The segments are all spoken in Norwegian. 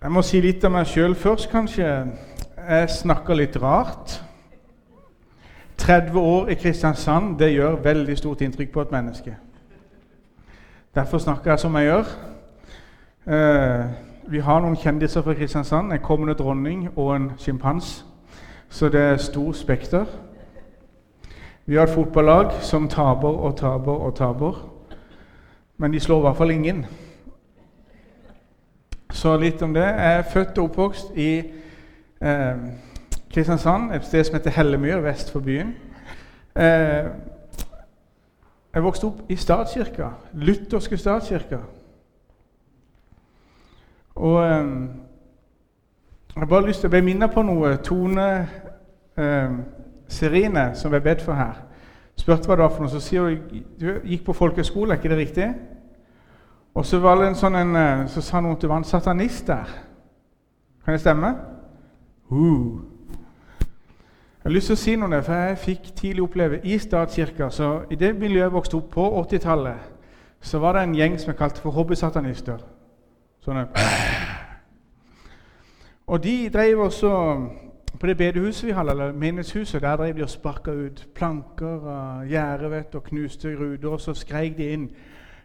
Jeg må si litt av meg sjøl først, kanskje. Jeg snakker litt rart. 30 år i Kristiansand det gjør veldig stort inntrykk på et menneske. Derfor snakker jeg som jeg gjør. Eh, vi har noen kjendiser fra Kristiansand. En kommende dronning og en sjimpans. Så det er stor spekter. Vi har et fotballag som taper og taper og taper. Men de slår i hvert fall ingen. Så litt om det. Jeg er født og oppvokst i eh, Kristiansand, et sted som heter Hellemyr, vest for byen. Eh, jeg vokste opp i statskirka, lutherske statskirka. Og eh, jeg har bare lyst til å bli minnet på noe. Tone eh, Serine, som ble bedt for her, spurte hva det var for noe. Så sier hun du gikk på folkehøyskole, er ikke det riktig? Og så var det en sånn en, eh, så sa noen at det var en satanist der. Kan det stemme? Uh. Jeg har lyst til å si noe, for jeg fikk tidlig oppleve i statskirka så I det miljøet jeg vokste opp på 80-tallet, så var det en gjeng som jeg kalte for hobbysatanister. Sånne Og de drev også På det bedehuset vi hadde, eller menighetshuset, der drev de og sparka ut planker og gjerder og knuste ruter, og så skreik de inn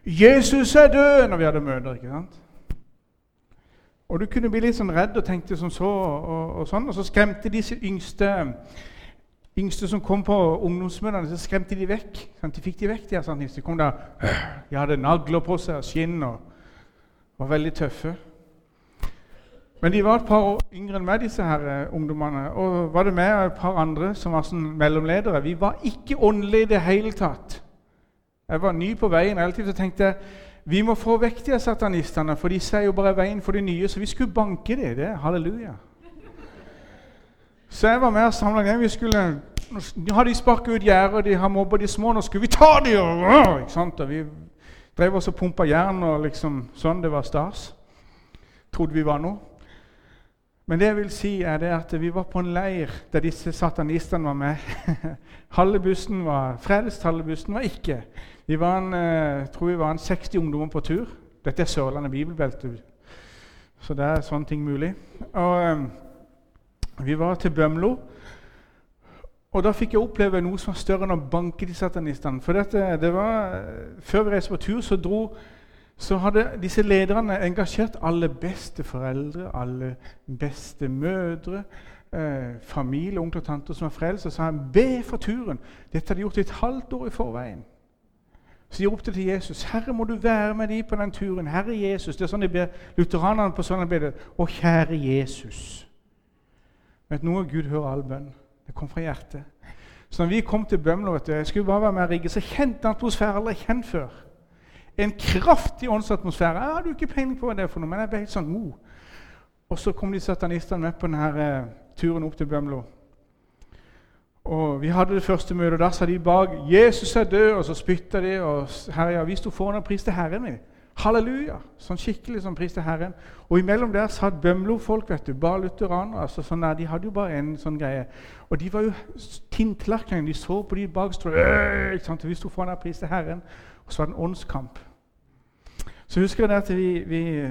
'Jesus er død!' når vi hadde møter. ikke sant? Og du kunne bli litt sånn redd og tenkte som så, og, og sånn. Og så skremte disse yngste, yngste som kom på ungdomsmøtene, så skremte de vekk. Sant? De fikk de vekk, de, sånn. de kom der, de hadde nagler på seg, og skinn og var veldig tøffe. Men de var et par år yngre enn meg, disse her eh, ungdommene. Og var det meg og et par andre som var sånn mellomledere. Vi var ikke åndelige i det hele tatt. Jeg var ny på veien relativt og tenkte vi må få vekk de satanistene, for de sier jo bare veien for de nye. Så vi skulle banke dem. Det halleluja. Så jeg var med og samla dem. Vi skulle, Nå har de sparket ut gjerdet, de har mobba de små. Nå skulle vi ta dem! Og, ikke sant? og vi drev oss og pumpa jern og liksom sånn. Det var stas. Trodde vi var noe. Men det jeg vil si er at vi var på en leir der disse satanistene var med. halve bussen var frelst, halve bussen var ikke. Vi var en, jeg eh, tror vi var en 60 ungdommer på tur. Dette er Sørlandet bibelbelte, så det er sånne ting mulig. Og um, Vi var til Bømlo. Og Da fikk jeg oppleve noe som var større enn å banke de satanistene. For dette, det var, Før vi reiste på tur, så, dro, så hadde disse lederne engasjert alle beste foreldre, alle beste mødre, eh, familie, onkler og tanter som var frelst, og sa be for turen. Dette hadde de gjort et halvt år i forveien. Så de ropte til Jesus. 'Herre, må du være med dem på den turen.' 'Herre Jesus.' Det er sånn de ber lutheranerne på sånn ber det. 'Å, kjære Jesus.' Vet du noe Gud hører all bønn. Det kom fra hjertet. Så når vi kom til Bømlo, vet du, jeg skulle bare være med og Rigge, så kjente atmosfæren aldri kjent før. En kraftig åndsatmosfære. Jeg hadde jo ikke peiling på hva det er for noe, men jeg ble helt sånn oh. Og så kom de satanistene med på denne uh, turen opp til Bømlo. Og Vi hadde det første møtet, og da sa de bak 'Jesus er død', og så spytta de. og Herre, Vi sto foran og priste Herren. min. Halleluja! Sånn skikkelig sånn priste Herren. Og imellom der satt Bømlo-folk, vet du, bare lutheranere. Altså, sånn der, de hadde jo bare en sånn greie. Og de var jo tinntallerkener. De så på de bak Vi sto foran og priste Herren. Og så var det en åndskamp. Så husker jeg at vi, vi,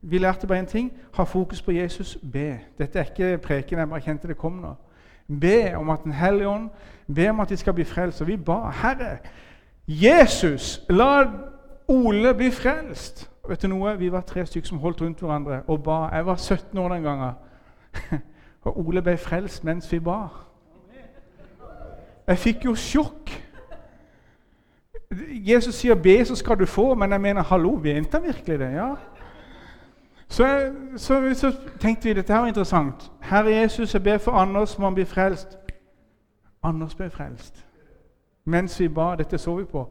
vi lærte bare én ting. Ha fokus på Jesus. Be. Dette er ikke preken, jeg bare kjente det kom nå. Be om at Den hellige ånd Be om at de skal bli frelst. Og vi ba Herre, Jesus, la Ole bli frelst. Vet du noe? Vi var tre stykker som holdt rundt hverandre og ba. Jeg var 17 år den gangen. Og Ole ble frelst mens vi ba. Jeg fikk jo sjokk. Jesus sier 'be, så skal du få', men jeg mener 'hallo, mente han virkelig det?' Ja. Så, så, så, tenkte vi dette her var interessant. Herre Jesus, jeg ber for Anders må han bli frelst. Anders ble frelst. Mens vi ba. Dette så vi på.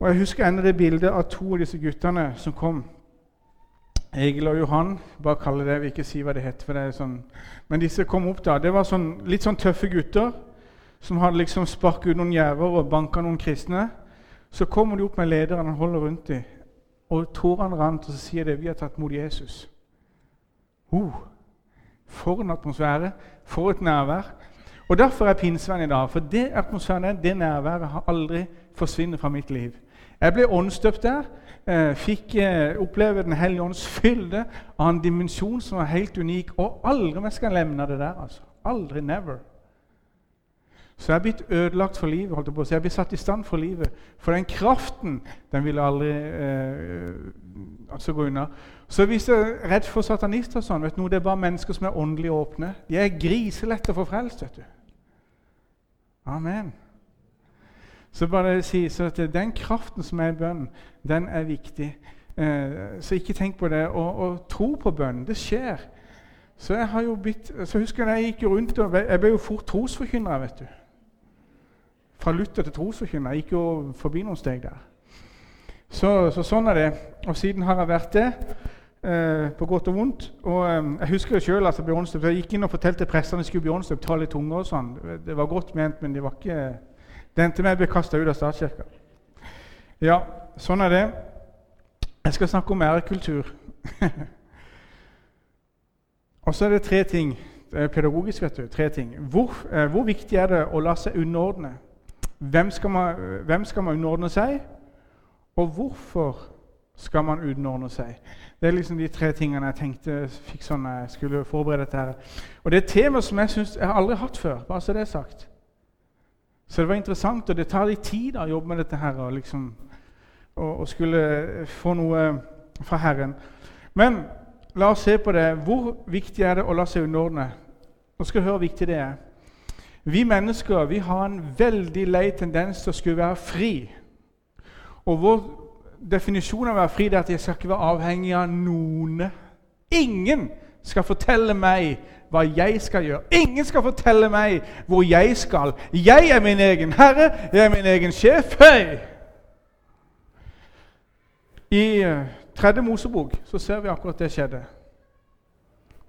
Og Jeg husker ennå det bildet av to av disse guttene som kom. Egil og Johan. Bare kalle det, vil ikke si hva det heter. for det er sånn. Men disse kom opp da. Det var sånn, litt sånn tøffe gutter som hadde liksom sparket ut noen gjerder og banka noen kristne. Så kommer de opp med lederen han holder rundt dem. Og tårene rant, og så sier det vi har tatt mot Jesus. Oh, for en atmosfære! For et nærvær! Og Derfor er pinsevenn i dag. For det atmosfæren, det nærværet har aldri forsvunnet fra mitt liv. Jeg ble åndsdøpt der. Eh, fikk eh, oppleve Den hellige ånds fylde av en dimensjon som var helt unik. Og aldri mer skal jeg lemne det der. altså. Aldri. Never. Så jeg er blitt ødelagt for livet. holdt Jeg på. Så jeg blitt satt i stand for livet. For den kraften den vil aldri eh, altså gå unna. Så hvis jeg er redd for satanister og sånn, vet du, det er bare mennesker som er åndelig åpne. De er griselette for frelst. vet du. Amen. Så bare si så at Den kraften som er i bønnen, den er viktig. Eh, så ikke tenk på det. Og, og tro på bønnen. Det skjer. Så jeg har jo blitt, så husker jeg jeg gikk rundt og Jeg ble jo fort trosforkynner. vet du. Fra Luther til trosforkynner. Gikk jo forbi noen steg der. Så, så, sånn er det. Og siden har jeg vært det. Eh, på godt og vondt. Og eh, Jeg husker jo sjøl. Altså, jeg gikk inn og fortalte prestene skulle Bjørnstøp ta litt tunger og sånn. Det var godt ment, men det var ikke det endte med at jeg ble kasta ut av statskirka. Ja, sånn er det. Jeg skal snakke om ærekultur. og så er det tre ting. Det er pedagogisk, vet du. Tre ting. Hvor, eh, hvor viktig er det å la seg underordne? Hvem skal, man, hvem skal man underordne seg? Og hvorfor skal man underordne seg? Det er liksom de tre tingene jeg tenkte fikk sånn jeg skulle forberede dette. her. Og det er et tema som jeg synes jeg har aldri hatt før. bare så det er sagt. Så det var interessant, og det tar litt tid å jobbe med dette her, og, liksom, og, skulle få noe fra Herren. Men la oss se på det. Hvor viktig er det å la seg underordne? Nå skal du høre hvor viktig det er. Vi mennesker vi har en veldig lei tendens til å skulle være fri. Og vår definisjon av å være fri er at jeg skal ikke være avhengig av noen. Ingen skal fortelle meg hva jeg skal gjøre. Ingen skal fortelle meg hvor jeg skal. Jeg er min egen herre, jeg er min egen sjef. Hei! I eh, tredje Mosebok så ser vi akkurat det skjedde.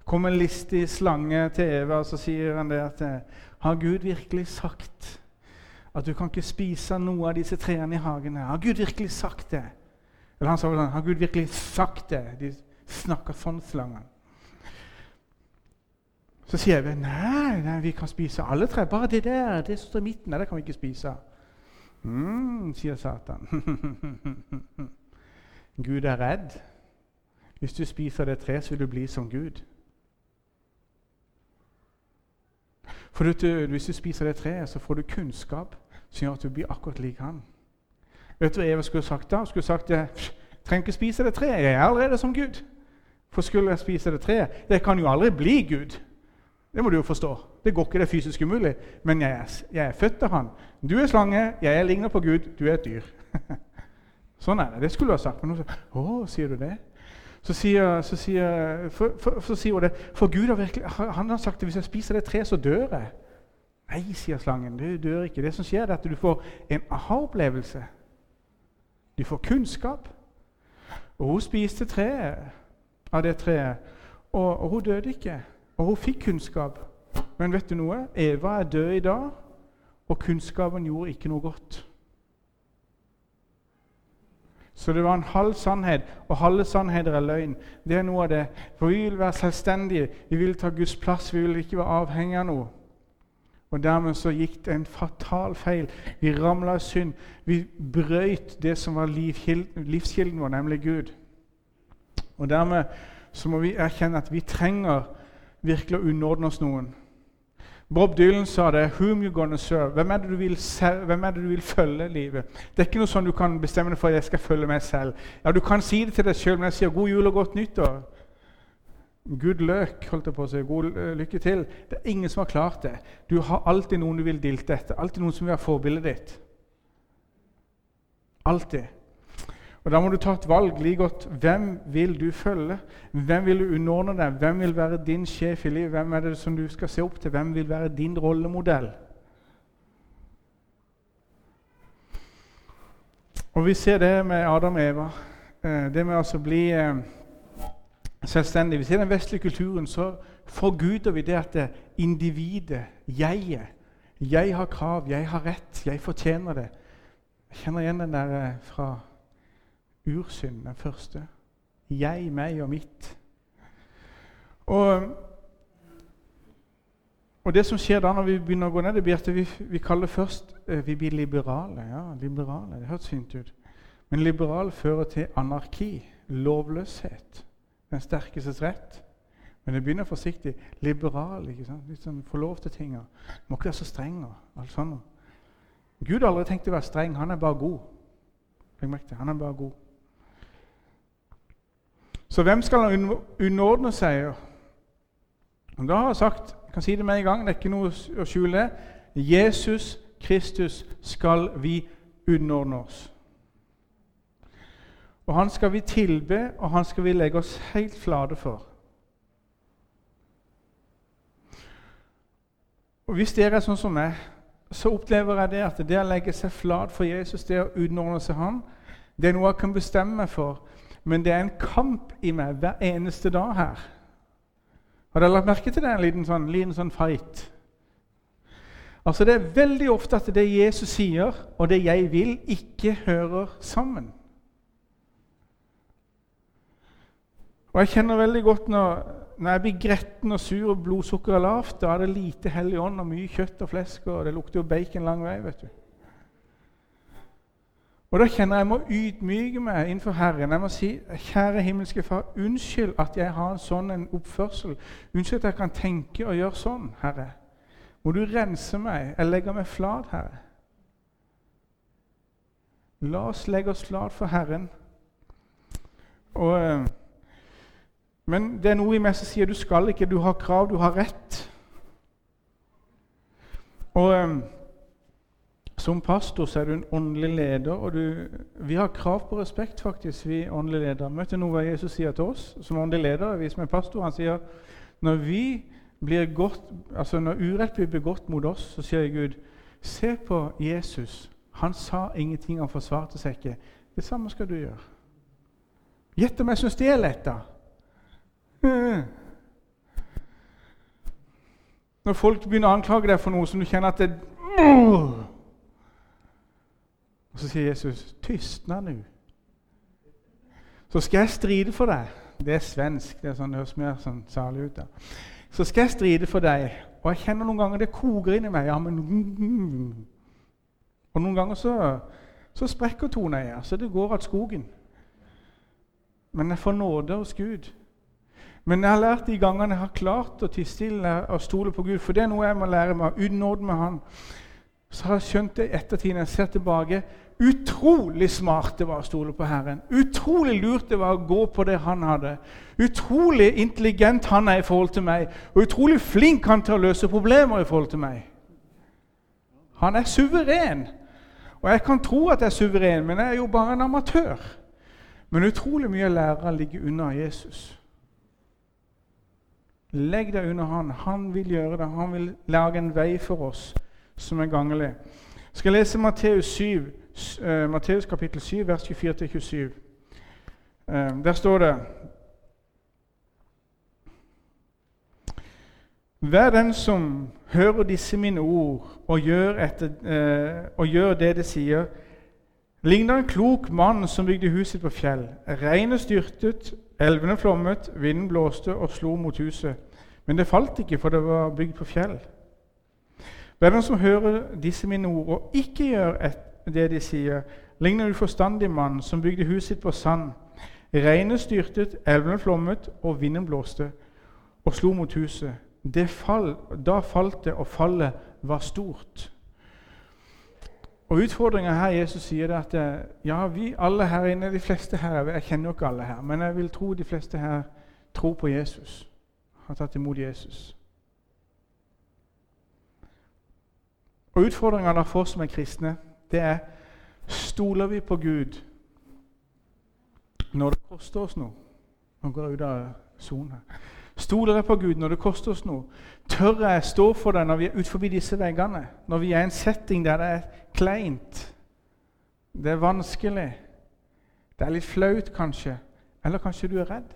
Kom en listig slange til Eva, og så sier han det at eh, Har Gud virkelig sagt at du kan ikke spise noe av disse trærne i hagen? Har Gud virkelig sagt det? Eller han sa sånn Har Gud virkelig sagt det? De snakker sånn, slangen. Så sier vi nei, nei, vi kan spise alle tre. Bare det der, det som står i midten, det kan vi ikke spise. mm, sier Satan. Gud er redd. Hvis du spiser det treet, så vil du bli som Gud. For du, Hvis du spiser det treet, så får du kunnskap som gjør at du blir akkurat lik han. Vet du hva Eva skulle sagt da? Hun skulle sagt jeg trenger ikke spise det treet. Jeg er allerede som Gud. For skulle jeg spise det treet Jeg kan jo aldri bli Gud. Det må du jo forstå. Det går ikke, det er fysisk umulig. Men jeg er, jeg er født av Han. Du er slange, jeg ligner på Gud, du er et dyr. sånn er det. Det skulle du ha sagt. Men hun sa å, sier du det? Så sier, så sier, for, for, så sier hun det. For Gud har virkelig, han har sagt at hvis jeg spiser det treet, så dør jeg. Nei, sier slangen. Du dør ikke. Det som skjer, er at du får en aha-opplevelse. Du får kunnskap. Og hun spiste treet av det treet, og, og hun døde ikke. Og hun fikk kunnskap. Men vet du noe? Eva er død i dag, og kunnskapen gjorde ikke noe godt. Så det var en halv sannhet, og halve sannheter er løgn. Det er noe av det. For vi vil være selvstendige, vi vil ta Guds plass, vi vil ikke være avhengig av noe. Og Dermed så gikk det en fatal feil. Vi ramla i synd. Vi brøyt det som var livskilden vår, nemlig Gud. Og Dermed så må vi erkjenne at vi trenger virkelig å underordne oss noen. Bob Dylan sa det. 'Whom you gonna serve?' Hvem er, vil, hvem er det du vil følge livet? Det er ikke noe sånn du kan bestemme deg for jeg skal følge meg selv. Ja, Du kan si det til deg sjøl, men jeg sier 'god jul og godt nyttår'. Good luck, holdt jeg på å si. God uh, lykke til. Det er ingen som har klart det. Du har alltid noen du vil dilte etter. Alltid noen som vil være forbildet ditt. Alltid. Og Da må du ta et valg like godt. Hvem vil du følge? Hvem vil du underordne deg? Hvem vil være din sjef i livet? Hvem er det som du skal se opp til? Hvem vil være din rollemodell? Og Vi ser det med Adam og Eva. Eh, det med altså å bli eh, selvstendig. Vi ser den vestlige kulturen, så forguder vi det at det individet, jeget Jeg har krav, jeg har rett, jeg fortjener det. Jeg kjenner igjen den der eh, fra ursynd, den første. Jeg, meg og mitt. Og, og, det som skjer da når vi begynner å gå ned, det blir at vi, vi kaller først eh, vi blir liberale. Ja, liberale, det hørtes fint ut. Men liberal fører til anarki, lovløshet, den sterkestes rett. Men det begynner forsiktig. Liberal. ikke sant? Litt sånn, Få lov til tinga. Må ikke være så streng. og alt sånt. Gud har aldri tenkt å være streng. Han er bare god. Legg merke til, Han er bare god. Så hvem skal han underordne seg? Og da har jeg sagt, jeg kan si det med en gang, det er ikke noe å skjule Jesus Kristus skal vi underordne oss. Og han skal vi tilbe, og han skal vi legge oss helt flate for. Og Hvis dere er sånn som meg, så opplever jeg det at det å legge seg flat for Jesus, det å underordne seg han, det er noe jeg kan bestemme meg for. Men det er en kamp i meg hver eneste dag her. Har dere lagt merke til det? En liten sånn, liten sånn fight. Altså Det er veldig ofte at det Jesus sier, og det jeg vil, ikke hører sammen. Og Jeg kjenner veldig godt når, når jeg blir gretten og sur og blodsukkeret er lavt, da er det lite hellig ånd og mye kjøtt og flesk, og det lukter jo bacon lang vei. vet du. Og Da kjenner jeg jeg må ydmyke meg innenfor Herren. Jeg må si, 'Kjære himmelske Far, unnskyld at jeg har en sånn en oppførsel.' 'Unnskyld at jeg kan tenke og gjøre sånn, Herre.' Må du rense meg. Jeg legger meg flat, Herre. La oss legge oss flat for Herren. Og, eh, men det er noe i meg som sier du skal ikke, du har krav, du har rett. Og eh, Som pastor så er du en åndelig leder, og du, vi har krav på respekt, faktisk, vi åndelige ledere. Møtte noe hva Jesus sier til oss som åndelige ledere, vi som er pastor. Han sier når vi blir godt, altså når urett blir begått mot oss, så sier Gud Se på Jesus. Han sa ingenting, han forsvarte seg ikke. Det samme skal du gjøre. Gjett om jeg syns det er lett, da. Når folk begynner å anklage deg for noe som du kjenner at det Og så sier Jesus, 'Tystna nu', Så skal jeg stride for deg. Det er svensk. Det, er sånn, høres mer sånn salig ut. da så skal jeg stride for deg. Og jeg kjenner noen ganger det koker inni meg. Ja, men Og noen ganger så, så sprekker toneøya, så det går av skogen. Men jeg får nåde hos Gud. Men jeg har lært de gangene jeg har klart å tie og stole på Gud, for det er noe jeg må lære meg, Unnåde med Han, så har jeg skjønt det i ettertid jeg ser tilbake Utrolig smart det var å stole på Herren. Utrolig lurt det var å gå på det han hadde. Utrolig intelligent han er i forhold til meg, og utrolig flink han til å løse problemer i forhold til meg. Han er suveren. Og jeg kan tro at jeg er suveren, men jeg er jo bare en amatør. Men utrolig mye lærere ligger unna Jesus. Legg deg under han. Han vil gjøre det. Han vil lage en vei for oss som er ganglig. Jeg skal lese Matteus 7 uh, Matteus kapittel 7, vers 24-27. Uh, eh, der står det Vær den som hører disse mine ord og gjør, etter, eh, og gjør det det sier, ligner en klok mann som bygde huset på fjell. Regnet styrtet, elvene flommet, vinden blåste og slo mot huset. Men det falt ikke, for det var bygd på fjell. Hver den som hører disse mine ord og ikke gjør et, det de sier, ligner en uforstandig mann som bygde huset sitt på sand. Regnet styrtet, elvene flommet, og vinden blåste og slo mot huset. Fall, da falt det, og fallet var stort. Og Utfordringa her Jesus sier det at eh, ja, vi alle her inne, de fleste her Jeg kjenner jo ikke alle her, men jeg vil tro de fleste her tror på Jesus. Har tatt imot Jesus. Og Utfordringa for oss som er kristne, det er Stoler vi på Gud når det koster oss noe? Nå går jeg ut av sonen Stoler jeg på Gud når det koster oss noe? Tør jeg stå for det når vi er utenfor disse veggene? Når vi er i en setting der det er kleint, det er vanskelig, det er litt flaut kanskje, eller kanskje du er redd?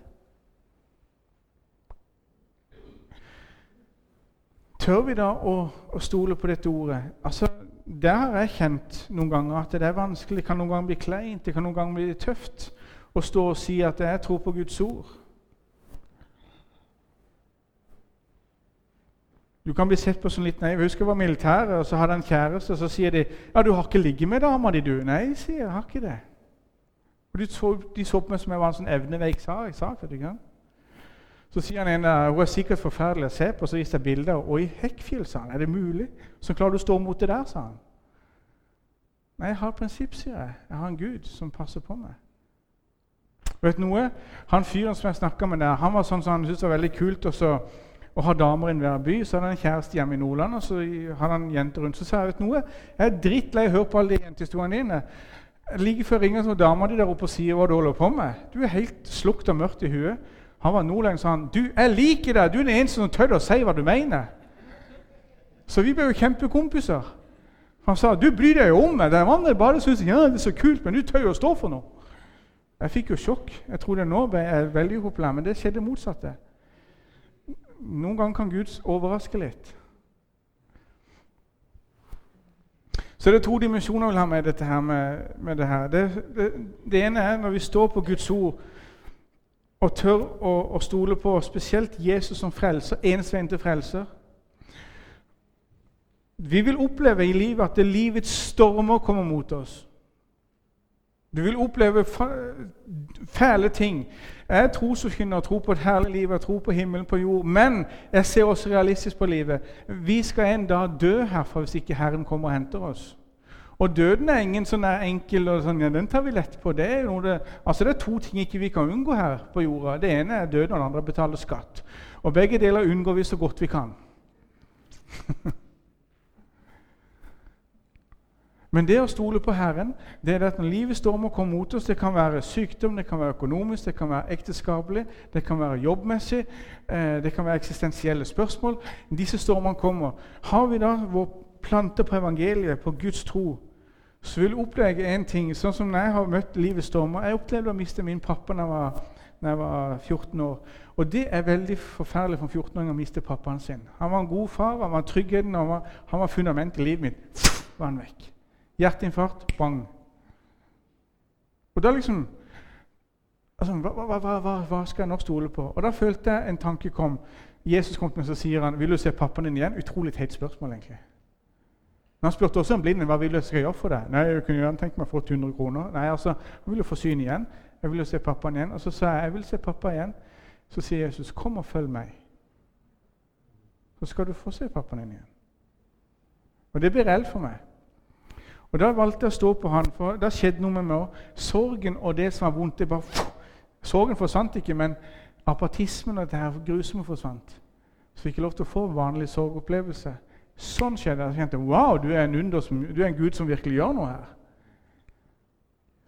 Tør vi da å, å stole på dette ordet? Altså, der har jeg kjent noen ganger at det er vanskelig, det kan noen ganger bli kleint, det kan noen ganger bli tøft å stå og si at jeg tror på Guds ord. Du kan bli sett på som litt naiv. Jeg husker jeg var militær, og så hadde jeg en kjæreste, og så sier de ja, 'Du har ikke ligget med dama di, du?' Nei, sier jeg, jeg har ikke det. Og De så, de så på meg som jeg var en sånn evneveik sak. sak vet du? Så sier han en hun er sikkert forferdelig å se på, så viser jeg bilder. Og i Hekkfjell, sa han. Er det mulig? Så klarer du å stå mot det der, sa han. Nei, jeg har prinsipp, sier jeg. Jeg har en Gud som passer på meg. Vet du noe? Han fyren som jeg snakka med der, han var sånn som han syntes var veldig kult også, å ha damer i hver by. Så hadde han en kjæreste hjemme i Nordland, og så hadde han jenter rundt. Så sa jeg vet du noe, jeg er drittlei av å høre på alle de jentehistoriene dine. Like før ringer så dama di der oppe og sier hva du holder på med. Du er helt slukt og mørkt i huet. Han var nordlending, sa. Du, jeg liker deg! Du er den eneste som tør å si hva du mener. Så vi ble jo kjempekompiser. Han sa du bryr deg jo om meg. Den andre bare syns ja, det er så kult, men du tør jo å stå for noe. Jeg fikk jo sjokk. Jeg tror det nå jeg veldig upopulær, men det skjedde motsatte. Noen ganger kan Gud overraske litt. Så det er to dimensjoner jeg vil ha med dette her. Med, med det, her. Det, det, det, ene er når vi står på Guds ord og tør å, å stole på spesielt Jesus som frelser, eneste veien til frelser. Vi vil oppleve i livet at det livets stormer kommer mot oss. Du vil oppleve fæle ting. Jeg er trosforkynner tror på et herlig liv og tror på himmelen på jord. Men jeg ser også realistisk på livet. Vi skal en dag dø herfra hvis ikke Herren kommer og henter oss. Og døden er ingen sånn enkel og sånn, ja, Den tar vi lett på. Det er, det, altså det er to ting ikke vi kan unngå her på jorda. Det ene er døden, og det andre betaler skatt. Og Begge deler unngår vi så godt vi kan. Men det å stole på Herren det er at når livet stormer kommer mot oss Det kan være sykdom, det kan være økonomisk, det kan være ekteskapelig, det kan være jobbmessig, eh, det kan være eksistensielle spørsmål. Disse stormene kommer. Har vi da vår plante på evangeliet, på Guds tro, så vil oppleve en ting Sånn som når jeg har møtt livets stormer Jeg opplevde å miste min pappa da jeg jeg var 14 år. Og det er veldig forferdelig for en 14-åring å miste pappaen sin. Han var en god far, han var tryggheten, han var, han var fundamentet i livet mitt. Var han vekk. Hjerteinfarkt, bang. Og da liksom altså, hva, hva, hva, hva, skal jeg nå stole på? Og Da følte jeg en tanke kom. Jesus kom til meg og sier han, 'Vil du se pappaen din igjen?' Utrolig teit spørsmål, egentlig. Men Han spurte også om blinden hva vil jeg skal gjøre for deg. Nei, jeg kunne gjerne tenkt meg å få 100 kroner. Nei, altså, Han ville få syn igjen. Jeg ville se pappaen igjen. Og så sa jeg jeg vil se pappa igjen. Så sier Jesus, 'Kom og følg meg.' Så skal du få se pappaen din igjen. Og det blir reelt for meg. Og Da valgte jeg å stå på han, for da skjedde noe med meg òg. Sorgen og det som var vondt det bare, Sorgen forsvant ikke, men apatismen og det her grusomme forsvant. Så fikk jeg lov til å få en vanlig sorgopplevelse. Sånn skjedde det. Jeg kjente wow, du er, som, du er en Gud som virkelig gjør noe her.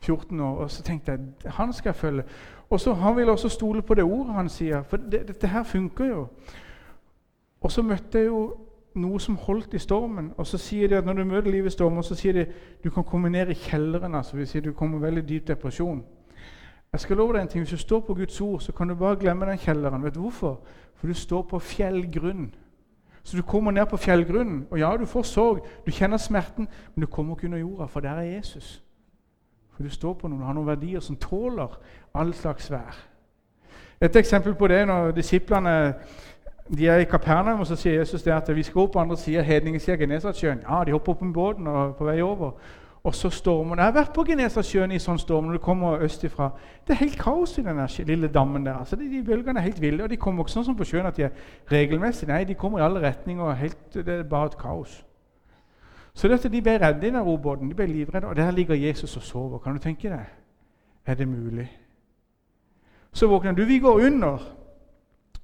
14 år. Og så tenkte jeg han skal jeg følge. Og så Han ville også stole på det ordet han sier, for det, dette her funker jo. Og så møtte jeg jo noe som holdt i stormen. Og så sier de at når du møter livet i stormen, så sier de du kan komme ned i kjelleren. altså vi sier Du kommer veldig dyp depresjon. Jeg skal love deg en ting, Hvis du står på Guds ord, så kan du bare glemme den kjelleren. Vet du hvorfor? For du står på fjellgrunn. Så du kommer ned på fjellgrunnen. Og ja, du får sorg, du kjenner smerten, men du kommer ikke under jorda, for der er Jesus. For du står på noen, har noen verdier som tåler all slags vær. Et eksempel på det når disiplene de er i Kapernaum, og så sier Jesus det at vi skal opp på andre sida, hedningesida Genesaretsjøen. Ja, de hopper opp med båten og er på vei over. Og så stormer det. Jeg har vært på Genesasjøen i sånn storm når du kommer østifra. Det er helt kaos i den lille dammen der. Altså, de, de, bølgene er helt ville. Og de kommer ikke sånn som på sjøen at de er regelmessige. Nei, de kommer i alle retninger. Helt, det er bare et kaos. Så dette, de ble redde i den robåten. De ble livredde. Og der ligger Jesus og sover. Kan du tenke deg? Er det mulig? Så våkner du. Vi går under.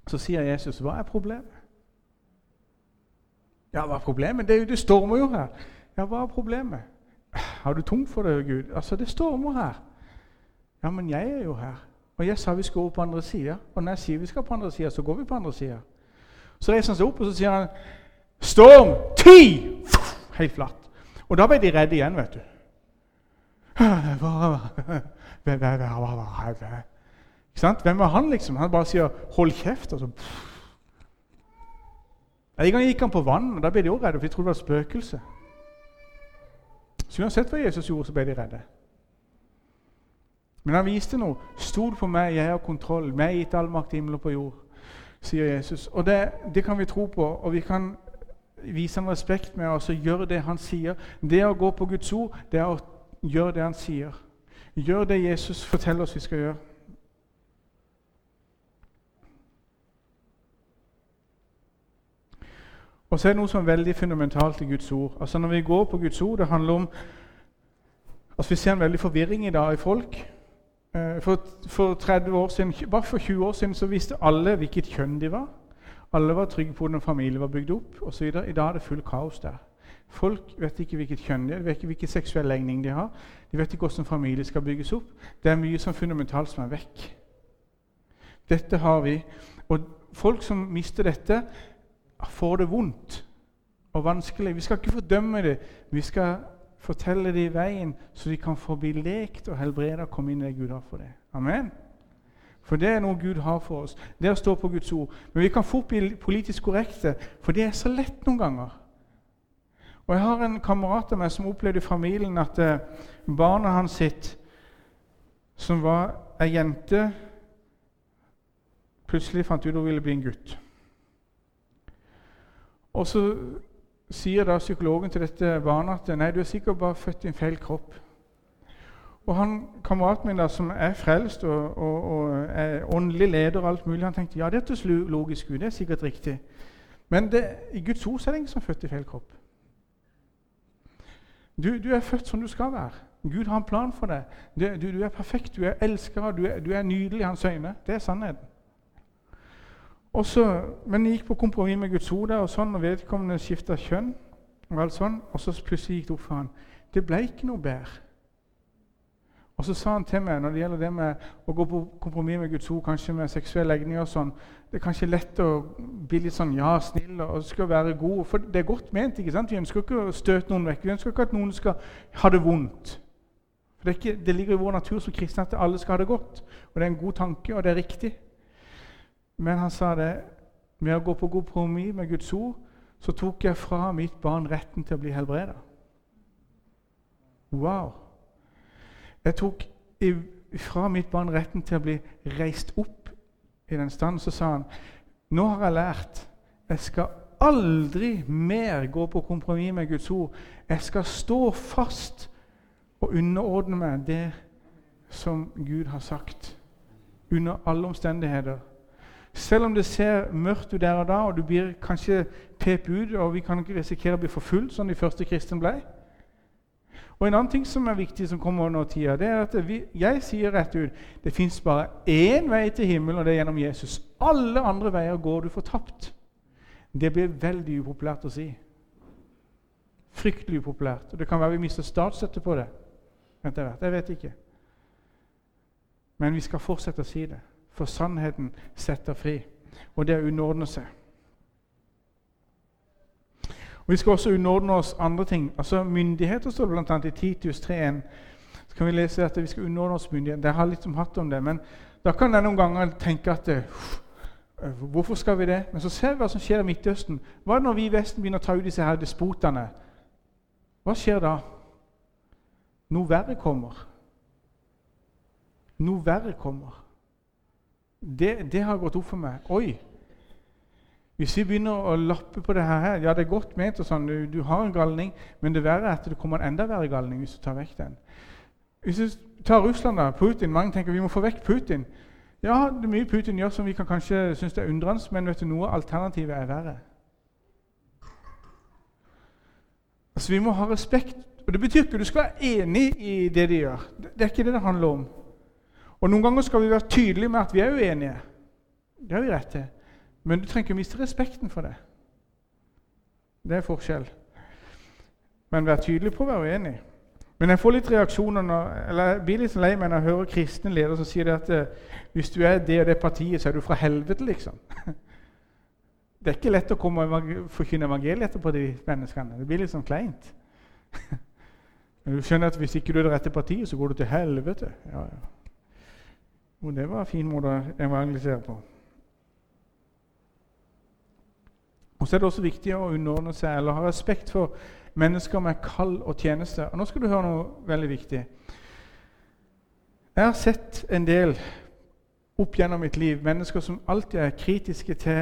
Så sier Jesus, 'Hva er problemet?' Ja, hva er problemet? Det, det stormer jo her. Ja, hva er problemet? Har du tungt for det, Gud? Altså, det stormer her. Ja, men jeg er jo her. Og jeg sa vi skulle over på andre sida. Og når jeg sier vi skal på andre sida, så går vi på andre sida. Så reiser han seg opp og så sier han, 'Storm! Ti!' Helt flatt. Og da ble de redde igjen, vet du. Hvem var han, liksom? Han bare sier 'hold kjeft'. og så... En gang gikk han på vann, og da ble de også redde, for de trodde det var spøkelse. Så uansett hva Jesus gjorde, så ble de redde. Men han viste noe. 'Stol på meg, jeg har kontroll. Meg gitt all makt i himmel og på jord', sier Jesus. Og det, det, kan vi tro på, og vi kan vise ham respekt med å gjøre det han sier. Det å gå på Guds ord, det er å gjøre det han sier. Gjør det Jesus forteller oss vi skal gjøre. Og så er det noe som er veldig fundamentalt i Guds ord. Altså Når vi går på Guds ord, det handler om altså Vi ser en veldig forvirring i dag i folk. Eh, for, for 30 år siden, Bare for 20 år siden så visste alle hvilket kjønn de var. Alle var trygge på hvordan familien var bygd opp osv. I dag er det full kaos der. Folk vet ikke hvilket kjønn de er, de vet ikke hvilken seksuell legning de har. De vet ikke hvordan familie skal bygges opp. Det er mye som fundamentalt som er vekk. Dette har vi. Og folk som mister dette, får det vondt og vanskelig. Vi skal ikke fordømme det. Vi skal fortelle det i veien, så de kan få bli lekt og helbreda og komme inn i Gud har for det. Amen. For det er noe Gud har for oss. Det å stå på Guds ord. Men vi kan fort bli politisk korrekte, for det er så lett noen ganger. Og Jeg har en kamerat av meg som opplevde i familien at eh, barnet hans sitt, som var ei jente, plutselig fant ut hun ville bli en gutt. Og så sier da psykologen til dette barnet at nei, du er sikkert bare født i en feil kropp. Og han, Kameraten min da, som er frelst og, og, og er åndelig leder, og alt mulig, han tenkte ja, dette er logisk ut. det er sikkert riktig. Men det, i Guds ord er det ingen som er født i feil kropp. Du, du, er født som du skal være. Gud har en plan for deg. Du, du er perfekt, du er elska, du, du, er nydelig i hans øyne. Det er sannheten. Så, men jeg gikk på kompromiss med Guds ord, og sånn, og vedkommende skifta kjønn. Og alt sånn, og så plutselig gikk det opp for han. Det ble ikke noe bedre. Og så sa han til meg når det gjelder det med å gå på kompromiss med Guds ord, kanskje med seksuell legning og sånn Det er kanskje lett å bli litt sånn ja, snill og skal være god. For det er godt ment. ikke sant? Vi ønsker ikke å støte noen vekk. Vi ønsker ikke at noen skal ha det vondt. For det, ikke, det ligger i vår natur som kristne at alle skal ha det godt. Og det er en god tanke, og det er riktig. Men han sa det med å gå på kompromiss med Guds ord, så tok jeg fra mitt barn retten til å bli helbreda. Wow! Jeg tok fra mitt barn retten til å bli reist opp i den standen. Så sa han nå har jeg lært jeg skal aldri mer gå på kompromiss med Guds ord. Jeg skal stå fast og underordne meg det som Gud har sagt, under alle omstendigheter. Selv om det ser mørkt ut der og da, og du blir kanskje pep ut, og vi kan ikke risikere å bli forfulgt, som de første kristne ble. Og En annen ting som er viktig, som kommer nå tida, det er at vi, jeg sier rett ut det fins bare én vei til himmelen, og det er gjennom Jesus. Alle andre veier går du fortapt. Det blir veldig upopulært å si. Fryktelig upopulært. Og Det kan være vi mister statsstøtte på det. Jeg vet ikke. Men vi skal fortsette å si det. For sannheten setter fri. Og det er å underordne seg. Og Vi skal også underordne oss andre ting. Altså Myndigheter står det bl.a. i Titus 3.1. Så kan vi lese at vi skal underordne oss myndigheter. Det har litt som hatt om det. Men da kan jeg noen ganger tenke at Hvorfor skal vi det? Men så ser vi hva som skjer i Midtøsten. Hva er det når vi i Vesten begynner å ta ut disse her despotene? Hva skjer da? Noe verre kommer. Noe verre kommer. Det, det, har gått opp for meg. Oi! Hvis vi begynner å lappe på det her Ja, det er godt ment, og sånn, du, du, har en galning, men det verre er at det kommer en enda verre galning hvis du tar vekk den. Hvis du tar Russland, da, Putin Mange tenker vi må få vekk Putin. Ja, det er mye Putin gjør som vi kan kanskje synes det er undrende, men vet du noe? alternativet er verre. Altså, Vi må ha respekt. Og Det betyr ikke at du skal være enig i det de gjør. Det er ikke det det handler om. Og Noen ganger skal vi være tydelige med at vi er uenige. Det har vi rett til. Men du trenger ikke miste respekten for det. Det er forskjell. Men vær tydelig på å være uenig. Men jeg får litt reaksjoner når, eller jeg blir litt lei meg når jeg hører kristne ledere som sier at eh, hvis du er det og det partiet, så er du fra helvete, liksom. Det er ikke lett å komme og forkynne evangeliet etterpå de menneskene. Det blir litt sånn kleint. Men du skjønner at hvis ikke du er det rette partiet, så går du til helvete. Ja, ja. Og det var en fin måte å evangelisere på. Og så er det også viktig å underordne seg eller ha respekt for mennesker med kall og tjeneste. Og nå skal du høre noe veldig viktig. Jeg har sett en del opp gjennom mitt liv mennesker som alltid er kritiske til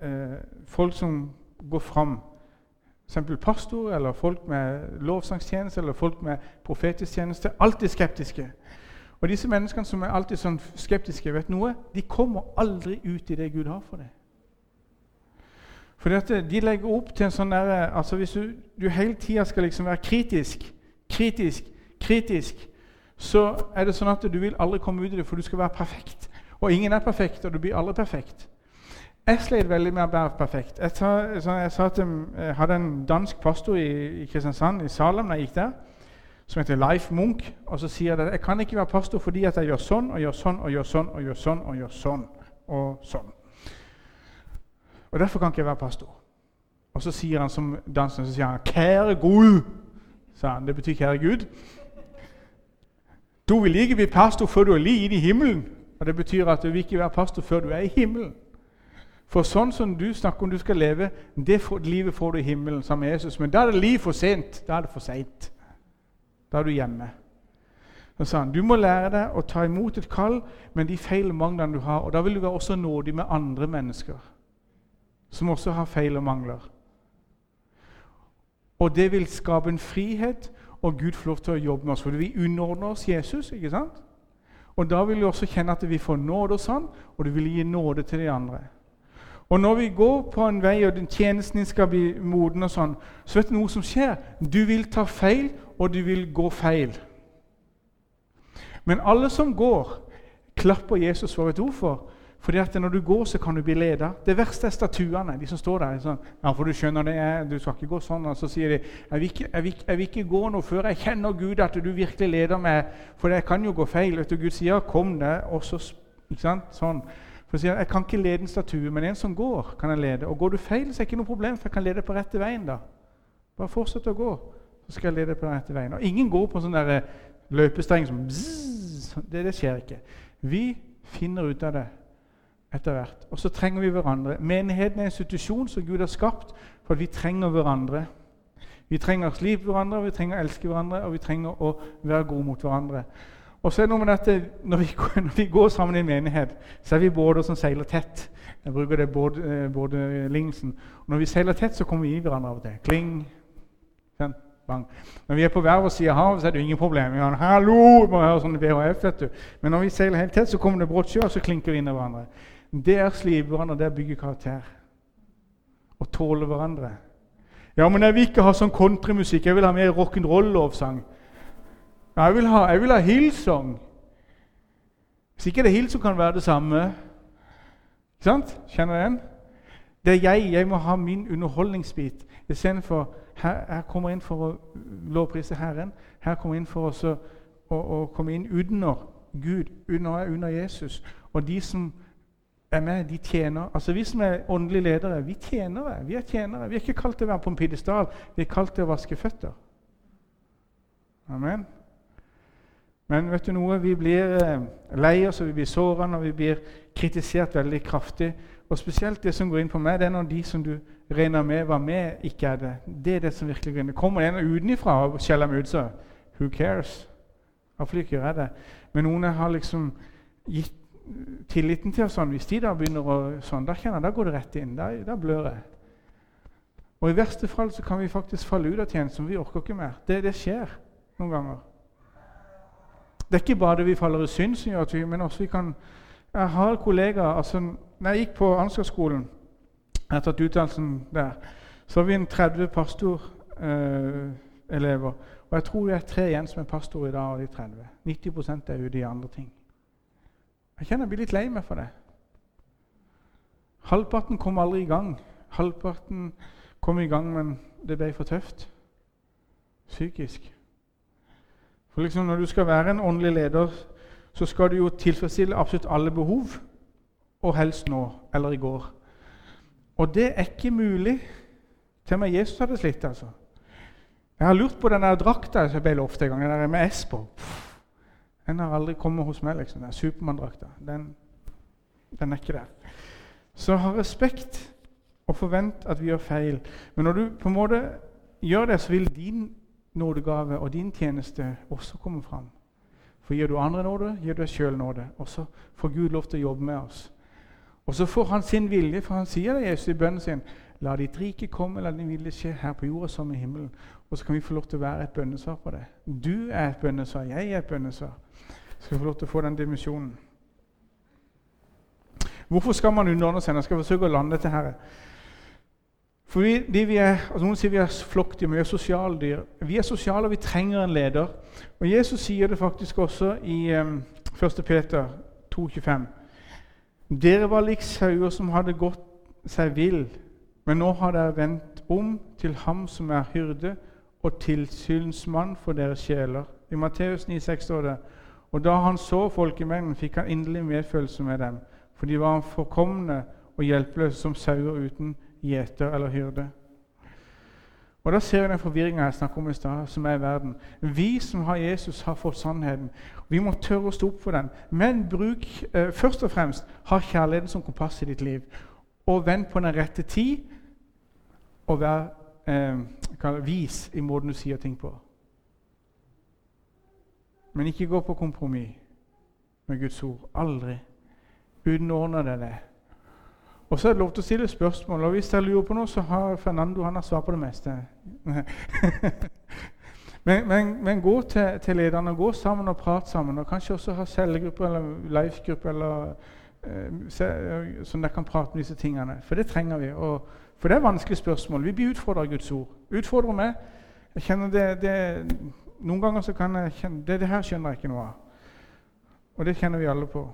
eh, folk som går fram eksempel pastor eller folk med lovsangstjeneste eller folk med profetisk tjeneste. Alltid skeptiske. Og disse menneskene som er alltid sånn skeptiske, vet noe, de kommer aldri ut i det Gud har for dem. For De legger opp til en sånn der, altså Hvis du, du hele tida skal liksom være kritisk, kritisk, kritisk, så er det sånn at du vil aldri komme ut i det, for du skal være perfekt. Og ingen er perfekt, og du blir aldri perfekt. Jeg sleit veldig med å være perfekt. Jeg, sa, jeg, sa at jeg hadde en dansk pastor i, i, Kristiansand, i Salem, da jeg gikk der, som heter Leif Munch. Og så sier at jeg kan ikke være pastor fordi at jeg gjør sånn og gjør sånn og gjør sånn og gjør sånn og gjør sånn og sånn. Og derfor kan ikke jeg være pastor. Og så sier han som dansen, så sier han 'Kjære Gud', sa han. Det betyr 'kjære Gud'. Du vil ikke bli pastor før du er litt i himmelen. Og Det betyr at du vil ikke være pastor før du er i himmelen. For sånn som du snakker om du skal leve, det livet får du i himmelen sammen med Jesus. Men da er det liv for sent. Da er det for seint. Da er du hjemme. Så sa han, Du må lære deg å ta imot et kall med de feil og manglene du har. Og da vil du være også nådig med andre mennesker som også har feil og mangler. Og det vil skape en frihet, og Gud får lov til å jobbe med oss. For vi underordner oss Jesus. ikke sant? Og da vil vi også kjenne at vi får nåde hos Han, og du vil gi nåde til de andre. Og når vi går på en vei, og den tjenesten din skal bli moden, og sånn, så vet du noe som skjer. Du vil ta feil, og du vil gå feil. Men alle som går, klapper Jesus for et ord for. Fordi at når du går, så kan du bli leda. Det verste er statuene. de som står der. Sånn, ja, for Du skjønner det, du skal ikke gå sånn. Og så sier de jeg vil, ikke, jeg, vil, jeg vil, ikke, gå noe før jeg kjenner Gud, at du virkelig leder meg. For jeg kan jo gå feil. Du, Gud sier 'kom deg', og så ikke sant? Sånn. For sier, Jeg kan ikke lede en statue, men en som går, kan jeg lede. Og går du feil, så er det ikke noe problem, for jeg kan lede på rette veien. da. Bare fortsett å gå, så skal jeg lede på den rette veien. Og ingen går på en sånn eh, løpestreng som bzzz, det, det skjer ikke. Vi finner ut av det etter hvert. Og så trenger vi hverandre. Menigheten er en institusjon som Gud har skapt for at vi trenger hverandre. Vi trenger å slipe hverandre, vi trenger å elske hverandre, og vi trenger å være gode mot hverandre. Og så er det noe med dette, når vi, når vi går sammen i en menighet, så er vi båter som seiler tett. Jeg bruker det både lignelsen. og når vi seiler tett, så kommer vi i hverandre av og til. Kling, sånn, bang. Når vi er på hver vår side av havet, så er det ingen problem. Vi har, Hallo! må høre sånn VHF, vet du. Men når vi seiler helt tett, så kommer det brått sjø, og så klinker vi inn i hverandre. Det er slipe hverandre, det er bygge karakter. Å tåle hverandre. Ja, men jeg vil ikke ha sånn countrymusikk. Jeg vil ha mer rock'n'roll-lovsang. Ja, jeg vil ha, jeg ha Hillsong. Hvis ikke det er Hillsong, kan være det samme. Ikke sant? Kjenner du den? Det er jeg. Jeg må ha min underholdningsbit. Istedenfor her, her kommer jeg inn for å lovprise Herren. Her kommer jeg inn for å, å, å komme inn under Gud, under, under Jesus. Og de som er med, de tjener. Altså Vi som er åndelige ledere, vi tjenere. Vi er tjenere. Vi er ikke kalt til å være på en pidestall, vi er kalt til å vaske føtter. Amen. Men vet du noe? vi blir eh, lei oss og vi blir såra når vi blir kritisert veldig kraftig. Og spesielt det som går inn på meg, det er når de som du regner med var med, ikke er det. Det er det som virkelig går inn. Kommer en utenfra og skjeller meg ut, så who cares? Iallfall ikke gjør jeg det. Men noen har liksom gitt tilliten til oss sånn. Hvis de da begynner å sånn, da kjenner jeg, da går det rett inn. Da, da blør jeg. Og i verste fall så kan vi faktisk falle ut av tjenesten. Vi orker ikke mer. Det, det skjer noen ganger. Det er ikke bare det vi faller i synd som gjør at vi, men også vi kan Jeg har kollegaer altså, når jeg gikk på Ansgarskolen, jeg har tatt utdannelsen der, så har vi en 30 pastorelever. Eh, og jeg tror det er tre igjen som er pastor i dag av de 30. 90% er ute i andre ting. Jeg kjenner jeg blir litt lei meg for det. Halvparten kom aldri i gang. Halvparten kom i gang, men det ble for tøft psykisk. For liksom Når du skal være en åndelig leder, så skal du jo tilfredsstille absolutt alle behov, og helst nå eller i går. Og det er ikke mulig. Til og med Jesus hadde slitt. altså. Jeg har lurt på den der drakta jeg ble lovt en gang, den der med S på. Den har aldri kommet hos meg. liksom, den Supermann-drakta. Den, den, er ikke der. Så ha respekt og forvent at vi gjør feil. Men når du på en måte gjør det, så vil din nådegave og din tjeneste også komme fram. For gir du andre nåde, gir du deg sjøl nåde. Og så får Gud lov til å jobbe med oss. Og så får han sin vilje, for han sier det Jesus i bønnen sin. La ditt rike komme, la din vilje skje her på jorda som i himmelen. Og så kan vi få lov til å være et bønnesvar på det. Du er et bønnesvar, jeg er et bønnesvar. Så skal vi få lov til å få den dimensjonen. Hvorfor skal man underordne seg? Jeg skal forsøke å lande dette her. For vi, er, altså Noen sier vi er flokkdyr, men vi er sosiale dyr. Vi er sosiale, og vi trenger en leder. Og Jesus sier det faktisk også i um, 1. Peter 2,25. Dere var lik sauer som hadde gått seg vill, men nå har dere vendt om til ham som er hyrde og tilsynsmann for deres sjeler. I Matteus 9,6 står det Og da han så folkemengden, fikk han inderlig medfølelse med dem, for de var forkomne og hjelpeløse som sauer uten gjeter eller hyrde. Og Da ser vi den forvirringa jeg snakket om i stad, som er i verden. Vi som har Jesus, har fått sannheten. Vi må tørre å stå opp for den. Men bruk eh, først og fremst ha kjærligheten som kompass i ditt liv. Og vend på den rette tid, og vær eh, vis i måten du sier ting på. Men ikke gå på kompromiss med Guds ord. Aldri. Underordne deg det. Og så er det lov til å stille spørsmål. og Hvis dere lurer på noe, så har Fernando han har svar på det meste. men, men, men, gå til, til lederne, gå sammen og prat sammen. Og kanskje også ha cellegruppe eller life-gruppe eller eh, sånn dere kan prate om disse tingene. For det trenger vi. Og, for det er vanskelige spørsmål. Vi blir utfordra av Guds ord. Utfordrer meg. Jeg kjenner det, det, Noen ganger så kan jeg kjenne det, det her skjønner jeg ikke noe av. Og det kjenner vi alle på.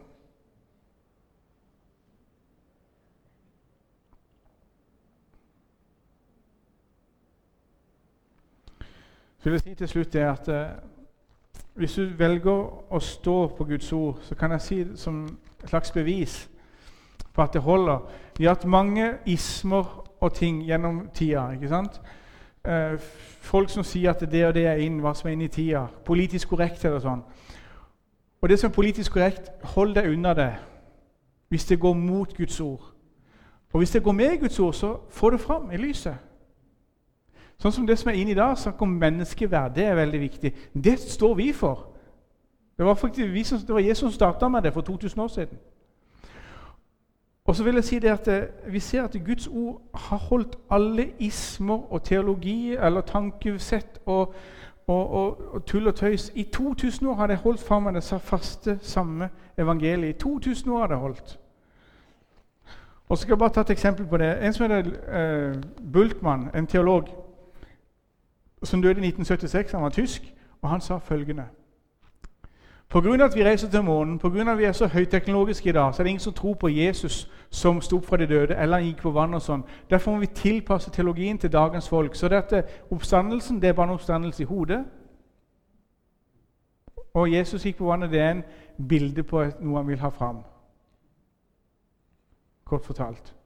Så vil jeg si til slutt det at eh, Hvis du velger å stå på Guds ord, så kan jeg si som et slags bevis på at det holder. Vi har hatt mange ismer og ting gjennom tida. ikke sant? Eh, folk som sier at det og det er inn, hva som er inn i tida. Politisk korrekt eller sånn. Og det som er politisk korrekt, hold deg unna det hvis det går mot Guds ord. Og hvis det går med Guds ord, så få det fram i lyset. Sånn som det som er inne i dag, snakk om menneskeverd. Det er veldig viktig. Det står vi for. Det var faktisk vi som, det var Jesus som starta med det for 2000 år siden. Og så vil jeg si det at eh, Vi ser at Guds ord har holdt alle ismer og teologi eller tankesett og, og, og, og, tull og tøys. I 2000 år har det holdt fram med det faste, samme evangeliet. I 2000 år har det holdt. Og så skal jeg bare ta et eksempel på det. En som heter uh, Bultmann, en teolog, som døde i 1976. Han var tysk, og han sa følgende Pga. at vi reiser til månen, pga. at vi er så høyteknologiske i dag, så er det ingen som tror på Jesus som sto opp fra de døde, eller han gikk på vann og sånn. Derfor må vi tilpasse teologien til dagens folk. Så dette, oppstandelsen det er bare en oppstandelse i hodet. Og Jesus gikk på vannet, det er en bilde på noe han vil ha fram. Kort fortalt.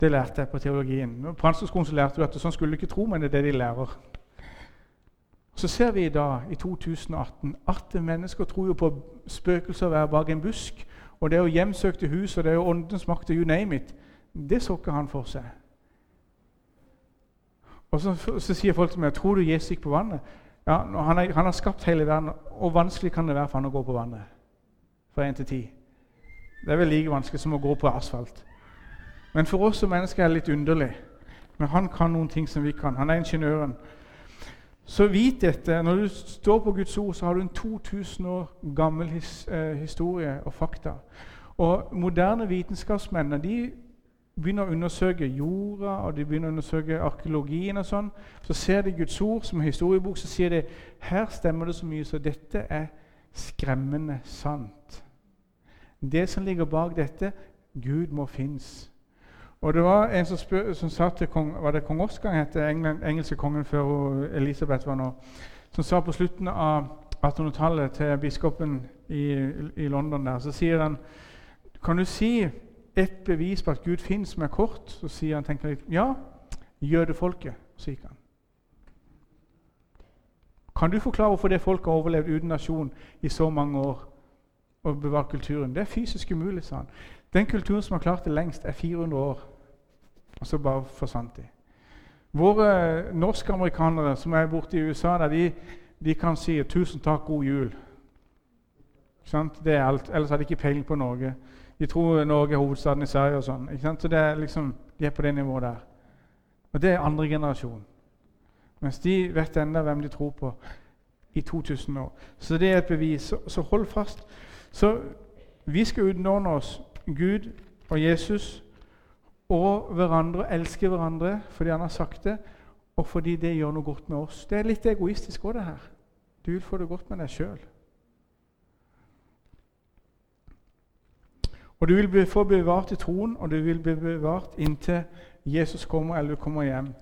Det lærte jeg på teologien. På Handelshøyskolen lærte du at sånn skulle du ikke tro, men det er det de lærer. Så ser vi i dag, i 2018, at mennesker tror jo på spøkelser å være bak en busk. Og det er jo hjemsøkte hus, og det er jo åndens makt, you name it. Det så ikke han for seg. Og så, så sier folk til meg tror du Jesus gikk på vannet. Ja, han, er, han, har skapt hele verden, og vanskelig kan det være for han å gå på vannet. Fra 1 til 10. Det er vel like vanskelig som å gå på asfalt. Men for oss som mennesker er det litt underlig. Men han kan noen ting som vi kan. Han er ingeniøren. Så vit dette. Når du står på Guds ord, så har du en 2000 år gammel his, eh, historie og fakta. Og moderne vitenskapsmenn de begynner å undersøke jorda og de begynner å undersøke arkeologien. og sånn, Så ser de Guds ord som historiebok, så sier de her stemmer det så mye, så dette er skremmende sant. Det som ligger bak dette Gud må finnes. Og det var en som, spør, som sa til kong, var det kong Oscar het den engelske kongen før Elisabeth var nå, som sa på slutten av 1800-tallet til biskopen i, i, London der, så sier han Kan du si et bevis på at Gud fins, er kort? Så sier han tenker litt, ja, jødefolket. Så gikk han. Kan du forklare hvorfor det folket har overlevd uten nasjon i så mange år og bevare kulturen? Det er fysisk umulig, sa han. Den kulturen som har klart det lengst, er 400 år. Og så bare forsvant de. Våre norsk-amerikanere som er borte i USA, der, de, de, kan si 'tusen takk, god jul'. Det er alt. Ellers har de ikke peiling på Norge. De tror Norge er hovedstaden i Sverige og sånn. ikke sant? Så det er liksom, De er på det nivået der. Og det er andre generasjon. Mens de vet enda hvem de tror på i 2000 år. Så det er et bevis. Så, så hold fast. Så vi skal utnåne oss Gud og Jesus og hverandre, elske hverandre fordi han har sagt det, og fordi det gjør noe godt med oss. Det er litt egoistisk òg, det her. Du vil få det godt med deg sjøl. Og du vil få bevart i troen, og du vil bli bevart inntil Jesus kommer eller du kommer hjem.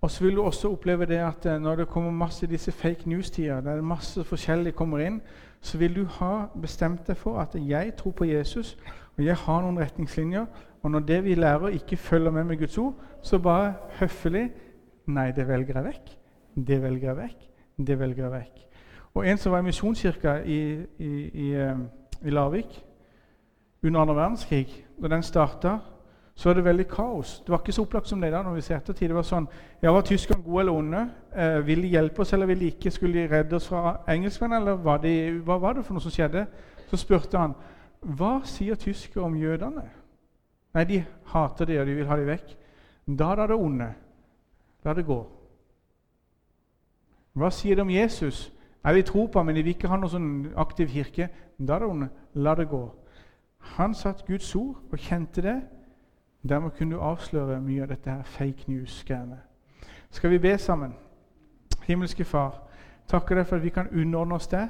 Og så vil du også oppleve det at eh, når det kommer masse disse fake news-tider, der masse forskjellig kommer inn, så vil du ha bestemt deg for at jeg tror på Jesus, og jeg har noen retningslinjer. Og når det vi lærer, ikke følger med med Guds ord, så bare høflig Nei, det velger jeg vekk. Det velger jeg vekk. Det velger jeg vekk. Og En som var i Misjonskirka i, i, i, eh, i Larvik under andre verdenskrig, da den starta, så var det veldig kaos. Det var ikke så opplagt som det da. når vi ser ettertid. Det var sånn, ja, Var tyskerne gode eller onde? Eh, ville de hjelpe oss, eller ville de ikke? Skulle de redde oss fra engelskmennene, eller var de, hva var det for noe som skjedde? Så spurte han hva sier tyskere om jødene. Nei, de hater det, og de vil ha det vekk. Da er det onde. La det gå. Hva sier de om Jesus? Nei, vil tror på ham, men de vil ikke ha noen sånn aktiv kirke. Da er det onde. La det gå. Han satt Guds ord og kjente det. Dermed kunne du avsløre mye av dette her fake news-greiene. Skal vi be sammen? Himmelske Far, takker deg for at vi kan underordne oss deg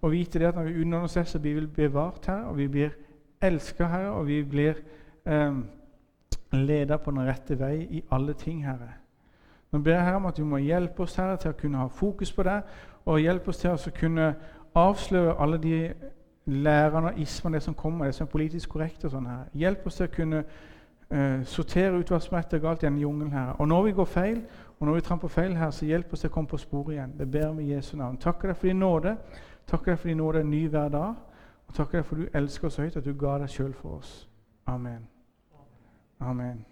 og vite det at når vi underordner oss deg, så blir vi bevart her, og vi blir elska her, og vi blir eh, lede på den rette vei i alle ting, Herre. Nå ber jeg Herre om at du må hjelpe oss Herre, til å kunne ha fokus på det, og hjelpe oss til å kunne avsløre alle de lærerne og ismene det som kommer, det som er politisk korrekt. og sånn her. Hjelp oss til å kunne eh, sortere ut hva som er rett galt i denne jungelen. Herre. Og når vi går feil, og når vi tramper feil her, så hjelp oss til å komme på sporet igjen. Det ber vi i Jesu navn. Takker deg for din nåde. Takker deg for din nåde en ny hver dag. Og takker deg for du elsker oss høyt, at du ga deg sjøl for oss. Amen. Amen.